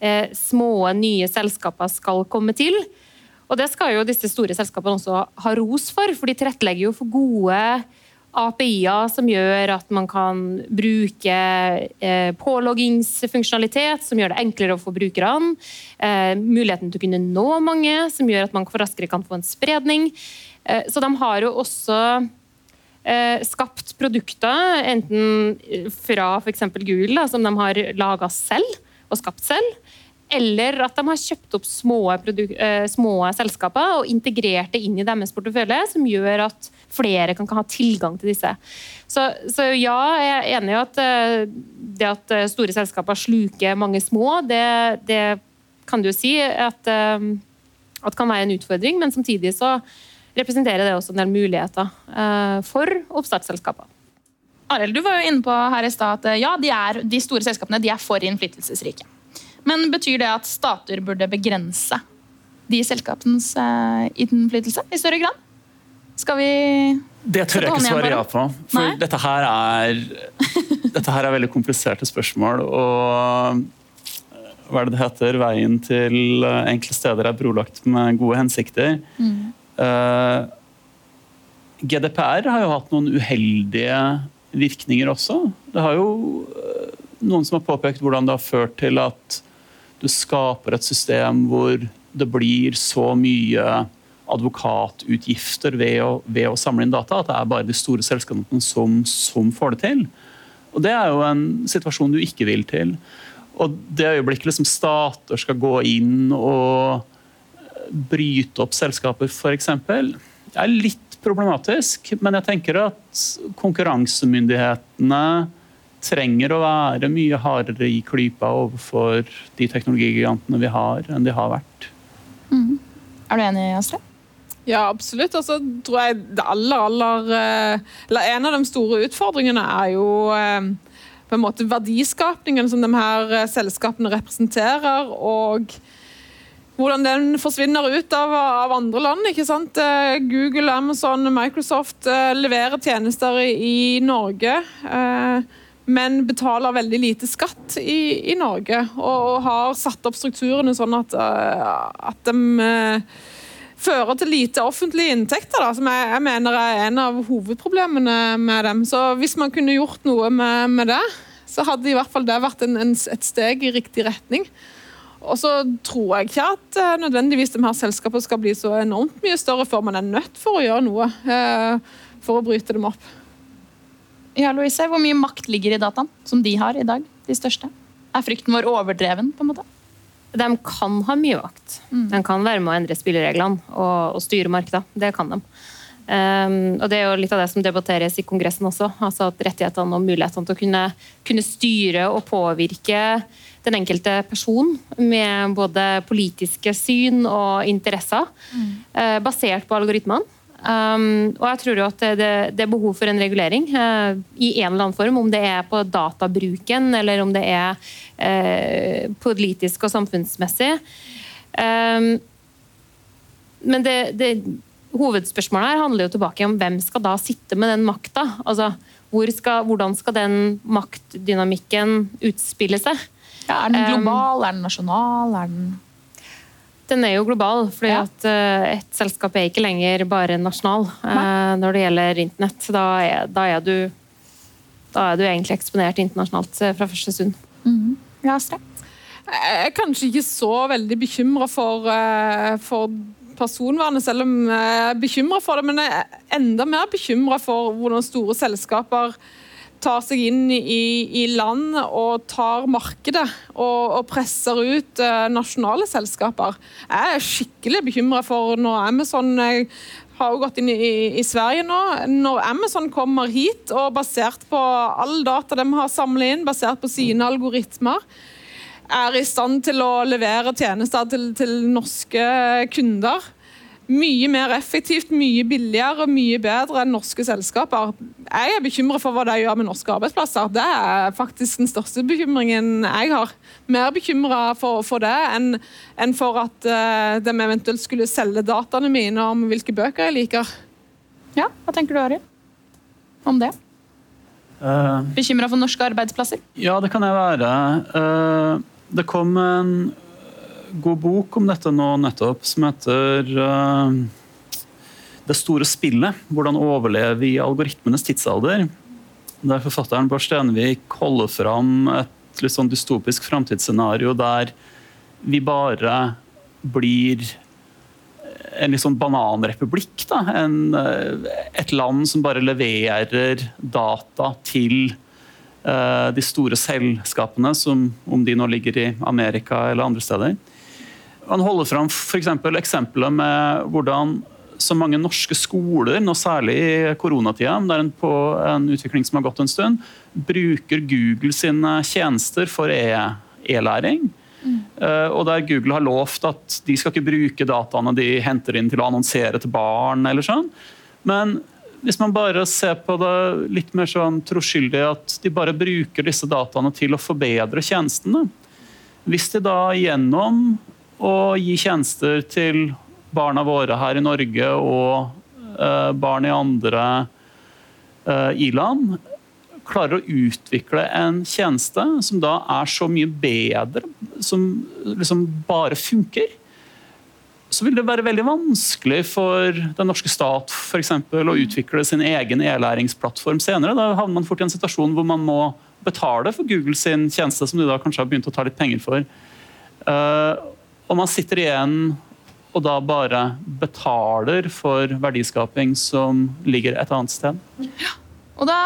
uh, små, nye selskaper skal komme til. Og det skal jo disse store selskapene også ha ros for, for de tilrettelegger jo for gode API-er som gjør at man kan bruke eh, påloggingsfunksjonalitet, som gjør det enklere for brukerne. Eh, muligheten til å kunne nå mange, som gjør at man raskere kan få en spredning. Eh, så de har jo også eh, skapt produkter, enten fra f.eks. Google, da, som de har laga selv og skapt selv, eller at de har kjøpt opp små, eh, små selskaper og integrert det inn i deres portefølje, som gjør at flere kan ha tilgang til disse. Så, så ja, jeg er enig i at eh, det at eh, store selskaper sluker mange små, det, det kan du jo si at, at kan være en utfordring, men samtidig så representerer det også en del muligheter for oppstartsselskaper. Arild, du var jo inne på her i stad at ja, de, er, de store selskapene de er for innflytelsesrike. Men betyr det at stater burde begrense de selskapenes eh, innflytelse i større grad? Skal vi Det tør jeg ikke svare ja på. For dette her er Dette her er veldig kompliserte spørsmål. Og eh, hva er det det heter? Veien til eh, enkle steder er brolagt med gode hensikter. Eh, GDPR har jo hatt noen uheldige virkninger også. Det har jo noen som har påpekt hvordan det har ført til at du skaper et system hvor det blir så mye advokatutgifter ved å, ved å samle inn data, at det er bare de store selskapene som, som får det til. Og Det er jo en situasjon du ikke vil til. Og det øyeblikket liksom stater skal gå inn og bryte opp selskaper, f.eks., er litt problematisk. Men jeg tenker at konkurransemyndighetene trenger å være mye hardere i klypa overfor de teknologigigantene vi har, enn de har vært. Er du enig, Astrid? Ja, absolutt. Og så tror jeg det aller, aller eh, Eller en av de store utfordringene er jo eh, på en måte verdiskapningen som de her eh, selskapene representerer, og hvordan den forsvinner ut av, av andre land. ikke sant? Google, Amazon, Microsoft leverer tjenester i, i Norge. eh, men betaler veldig lite skatt i, i Norge, og, og har satt opp strukturene sånn at, eh, at de eh, fører til lite offentlige inntekter, da, som jeg, jeg mener er en av hovedproblemene med dem. Så hvis man kunne gjort noe med, med det, så hadde i hvert fall det vært en, en, et steg i riktig retning. Og så tror jeg ikke at uh, nødvendigvis de her selskapene skal bli så enormt mye større før man er nødt for å gjøre noe uh, for å bryte dem opp. Ja, Louise, Hvor mye makt ligger i dataen som de har i dag? De største? Er frykten vår overdreven? på en måte? De kan ha mye makt. De kan være med å endre spillereglene og, og styre markedet. Det kan de. Um, og Det er jo litt av det som debatteres i Kongressen også. altså at Rettighetene og mulighetene til å kunne, kunne styre og påvirke den enkelte person med både politiske syn og interesser, eh, basert på algoritmene. Um, og jeg tror jo at det, det er behov for en regulering uh, i en eller annen form, om det er på databruken eller om det er uh, politisk og samfunnsmessig. Um, men det, det, hovedspørsmålet her handler jo tilbake om hvem skal da sitte med den makta. Altså, hvor skal, hvordan skal den maktdynamikken utspille seg? Ja, er den Um, global? er den nasjonal? Er den Den er jo global, fordi Ja. at eh, et selskap er ikke lenger bare nasjonal Nei. når det gjelder internett. Da er, da er, du, da er du egentlig eksponert internasjonalt eh, fra første stund. Ja, Astrid? Jeg er kanskje ikke så veldig bekymra for, eh, for personvernet, selv om jeg er bekymra for det. Men jeg er enda mer bekymra for hvordan store selskaper tar seg inn i, i land og tar markedet og, og presser ut eh, nasjonale selskaper. Jeg er skikkelig bekymra for når Amazon jeg har jo gått inn i, i Sverige nå. Når Amazon kommer hit, og basert på all data de har samlet inn, basert på sine algoritmer, er i stand til å levere tjenester til, til norske kunder. Mye mer effektivt, mye billigere, og mye bedre enn norske selskaper. Jeg er bekymra for hva de gjør med norske arbeidsplasser. Det er faktisk den største bekymringen jeg har. Mer bekymra for, for det enn enn for at uh, de eventuelt skulle selge dataene mine om hvilke bøker jeg liker. Ja, Hva tenker du, Arild? Om det? Uh, Bekymra for norske arbeidsplasser? Ja, det kan jeg være. Uh, Det kom en god bok om dette nå nettopp, som heter uh, Det store spillet. Hvordan overleve i algoritmenes tidsalder. Der forfatteren Bård Stenvik holder fram et litt sånn dystopisk framtidsscenario der vi bare blir en litt sånn bananrepublikk. Da. En, eh, et land som bare leverer data til uh, de store selskapene, som om de nå ligger i Amerika eller andre steder. Han holder fram eksempel eksempelet med hvordan så mange norske skoler, nå særlig i koronatida, det er en, på en utvikling som har gått en stund, bruker Google sine tjenester for e- e-læring. uh, og der Google har lovt at de skal ikke bruke dataene de henter inn til å annonsere til barn. eller sånn. Men Hvis man bare ser på det litt mer sånn troskyldig, at de bare bruker disse dataene til å forbedre tjenestene. Hvis de da gjennom å gi tjenester til barna våre her i Norge og eh, barn i andre eh, i-land klarer å utvikle en tjeneste som da er så mye bedre, som liksom bare funker, så vil det være veldig vanskelig for den norske stat for eksempel, å utvikle sin egen e-læringsplattform senere. Da havner man fort i en situasjon hvor man må betale for Google sin tjeneste, som de da kanskje har begynt å ta litt penger for. Uh, og man sitter igjen og da bare betaler for verdiskaping som ligger et annet sted. Og da,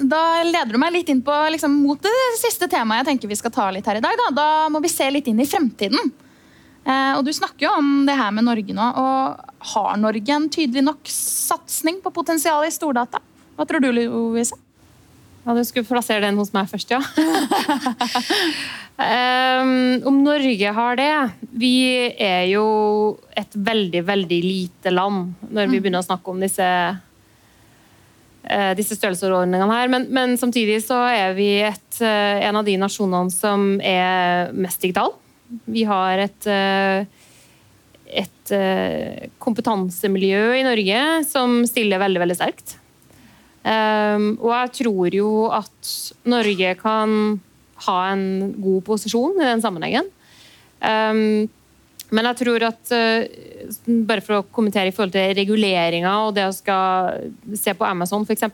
da, leder du meg litt inn på liksom, mot det siste temaet jeg tenker vi skal ta litt her i dag. Da, da må vi se litt inn i fremtiden. Eh, og Du snakker jo om det her med Norge nå. og Har Norge en tydelig nok satsing på potensialet i stordata? Hva tror du, Louise? Ja, Du skulle plassere den hos meg først, ja. um, om Norge har det Vi er jo et veldig, veldig lite land når vi mm. begynner å snakke om disse, uh, disse størrelsesordningene her. Men, men, samtidig så er vi et, uh, en av de nasjonene som er mest digital. Vi har et uh, et kompetansemiljø i Norge som stiller veldig veldig sterkt. Um, og jeg tror jo at Norge kan ha en god posisjon i den sammenhengen. Um, men jeg tror at uh, Bare for å kommentere i forhold til reguleringa og det å skal se på Amazon f.eks.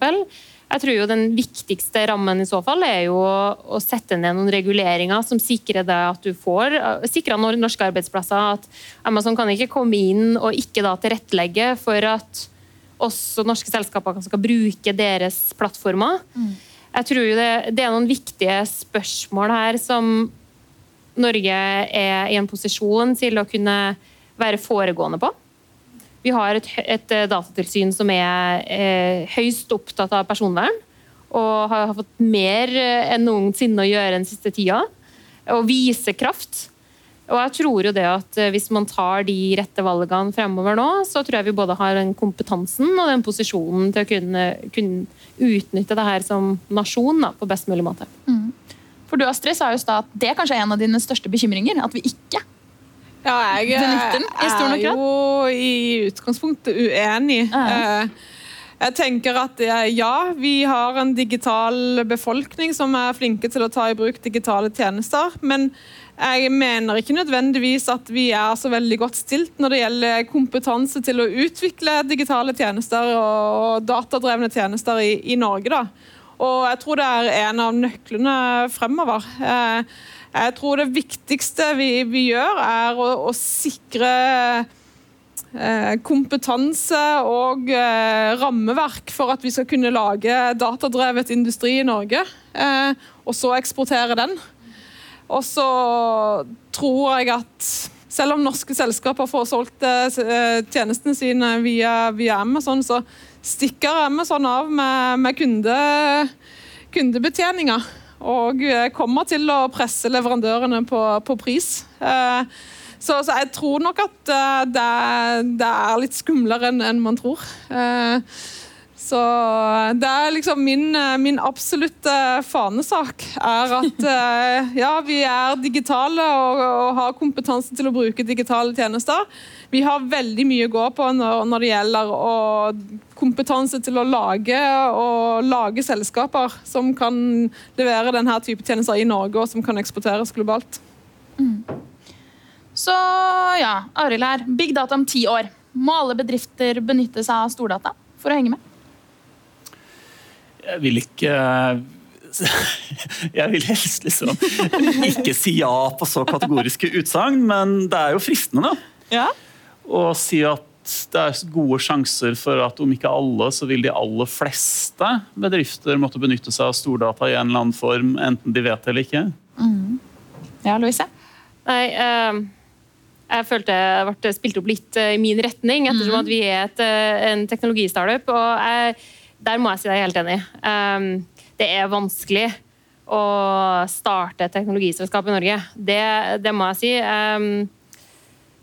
Jeg tror jo den viktigste rammen i så fall er jo å, sette ned noen reguleringer som sikrer det at du får sikrer norske arbeidsplasser. At Amazon kan ikke komme inn og ikke da tilrettelegge for at også norske selskaper skal bruke deres plattformer. Mm. Jeg tror det, det, er noen viktige spørsmål her som Norge er i en posisjon til å kunne være foregående på. Vi har et, et datatilsyn som er eh, høyst opptatt av personvern. Og har fått mer enn noensinne å gjøre den siste tida. Og viser kraft. Og jeg tror jo det at eh, Hvis man tar de rette valgene fremover nå, så tror jeg vi både har den kompetansen og den posisjonen til å kunne, kunne utnytte det her som nasjon da, på best mulig måte. Mm. For du Astrid, sa jo at det kanskje er en av dine største bekymringer. At vi ikke ja, jeg er jo i utgangspunktet uenig. Uh -huh. Jeg tenker at ja, vi har en digital befolkning som er flinke til å ta i bruk digitale tjenester. Men jeg mener ikke nødvendigvis at vi er så veldig godt stilt når det gjelder kompetanse til å utvikle digitale tjenester og datadrevne tjenester i, i Norge. Da. Og jeg tror det er en av nøklene fremover. Eh, jeg tror det viktigste vi, vi gjør, er å, å sikre eh, kompetanse og eh, rammeverk for at vi skal kunne lage datadrevet industri i Norge, og så eksportere den. Og så tror jeg at selv om norske selskaper får solgt eh, tjenestene sine via, via Amazon, så stikker Amazon av med, med kunde, kundebetjeninga. Og eh, kommer til å presse leverandørene på, på pris. Eh, så, så, jeg tror nok at det, det er litt skumlere enn man tror. Så det er liksom min, eh, min absolutte fanesak er at eh, ja, vi er digitale og, og, har kompetanse til å bruke digitale tjenester. Vi har veldig mye å gå på når, når det gjelder å, kompetanse til å lage og lage selskaper som kan levere denne type tjenester i Norge, og som kan eksporteres globalt. Mm. Så ja, Arild her. Big data om ti år. Må alle bedrifter benytte seg av stordata for å henge med? Jeg vil ikke jeg vil helst liksom ikke si ja på så kategoriske utsagn, men det er jo fristende, da. Ja. Å si at det er gode sjanser for at om ikke alle, så vil de aller fleste bedrifter måtte benytte seg av stordata i en eller annen form, enten de vet det eller ikke. Mm. Ja, Louise? Nei, uh, jeg følte jeg ble spilt opp litt uh, i min retning, ettersom mm. at vi er et, uh, en teknologistartup. og jeg der må jeg si deg helt enig. Um, det er vanskelig å starte et teknologiselskap i Norge. Det, det må jeg si. Um,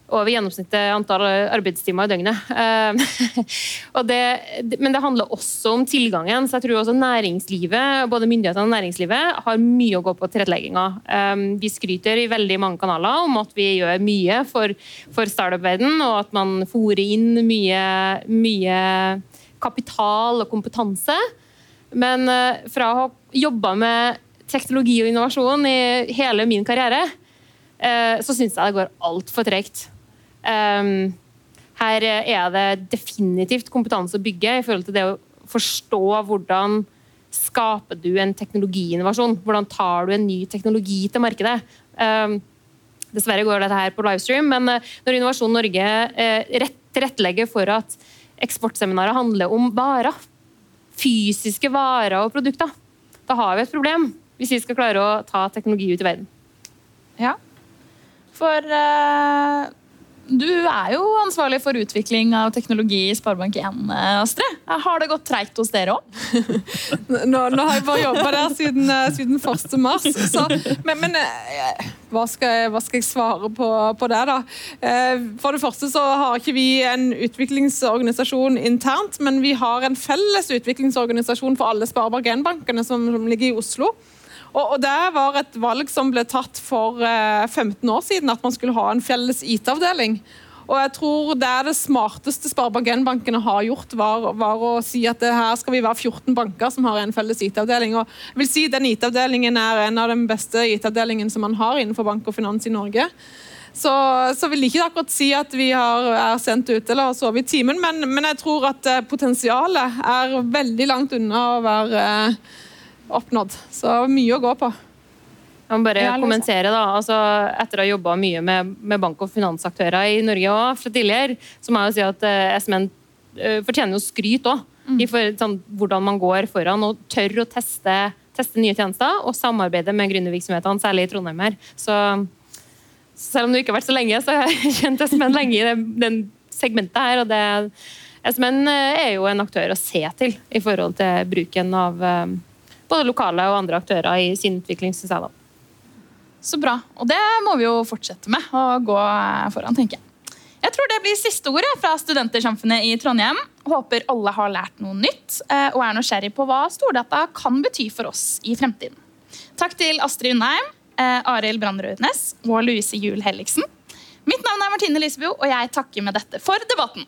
over gjennomsnittet antall arbeidstimer i døgnet. Eh, det, men det handler også om tilgangen. så jeg tror også næringslivet, både myndighetene og næringslivet har mye å gå på tilrettelegginga. Um, vi skryter i veldig mange kanaler om at vi gjør mye for, for startup-verden, og at man fòrer inn mye, mye kapital og kompetanse. Men eh, fra å ha jobba med teknologi og innovasjon i hele min karriere, så syns jeg det går altfor tregt. Um, her er det definitivt kompetanse å bygge i forhold til det å forstå hvordan skaper du en teknologiinnovasjon. Hvordan tar du en ny teknologi til markedet? Um, dessverre går dette her på livestream, men uh, når Innovasjon Norge tilrettelegger for at eksportseminaret handler om varer, fysiske varer og produkter, da har vi et problem hvis vi skal klare å ta teknologi ut i verden. Ja, for uh du er jo ansvarlig for utvikling av teknologi i Sparebank1, Astrid. Har det gått treigt hos dere òg? nå, nå, har jeg bare jobba der siden, eh, siden 1. mars. Så, men, men eh, hva, skal jeg, hva, skal jeg, svare på, på, det, da? Eh, for det første så har ikke vi en utviklingsorganisasjon internt, men vi har en felles utviklingsorganisasjon for alle Sparebank1-bankene som, som ligger i Oslo. Og, Det var et valg som ble tatt for eh, 15 år siden, at man skulle ha en felles IT-avdeling. Og jeg tror Det er det smarteste Sparebank1-bankene har gjort, var, var, å si at her skal vi være 14 banker som har en felles IT-avdeling. Og jeg vil si Den IT-avdelingen er en av de beste IT-avdelingene som man har innenfor bank og finans i Norge. Så, så vil jeg ikke akkurat si at vi har, er sendt ut eller har sovet i timen, men, men, jeg tror at eh, potensialet er veldig langt unna å være eh, oppnådd. Så mye å gå på. Jeg må bare kommentere da, altså, Etter å ha jobba mye med, med, bank- og finansaktører i Norge også, fra tidligere, så må jeg jo si at eh, SMN eh, fortjener jo skryt òg. Mm. For sånn, hvordan man går foran og tør å teste, teste nye tjenester og samarbeide med gründervirksomhetene, særlig i Trondheim her. Så, selv om du ikke har vært så lenge, så har jeg kjent SMN lenge i den, den segmentet her. og det SMN eh, er jo en aktør å se til i forhold til bruken av både lokale og andre aktører i sin utvikling. Synes jeg da. Så bra. Og det må vi jo fortsette med å gå foran, tenker jeg. Jeg tror det blir siste ordet fra Studentersamfunnet i Trondheim. Håper alle har lært noe nytt eh, og er nysgjerrig på hva stordata kan bety for oss i fremtiden. Takk til Astrid Undheim, Arild Arild Brandrødnes og Louise Juel Helligsen. Mitt navn er Martine Lysebjo, og jeg takker med dette for debatten.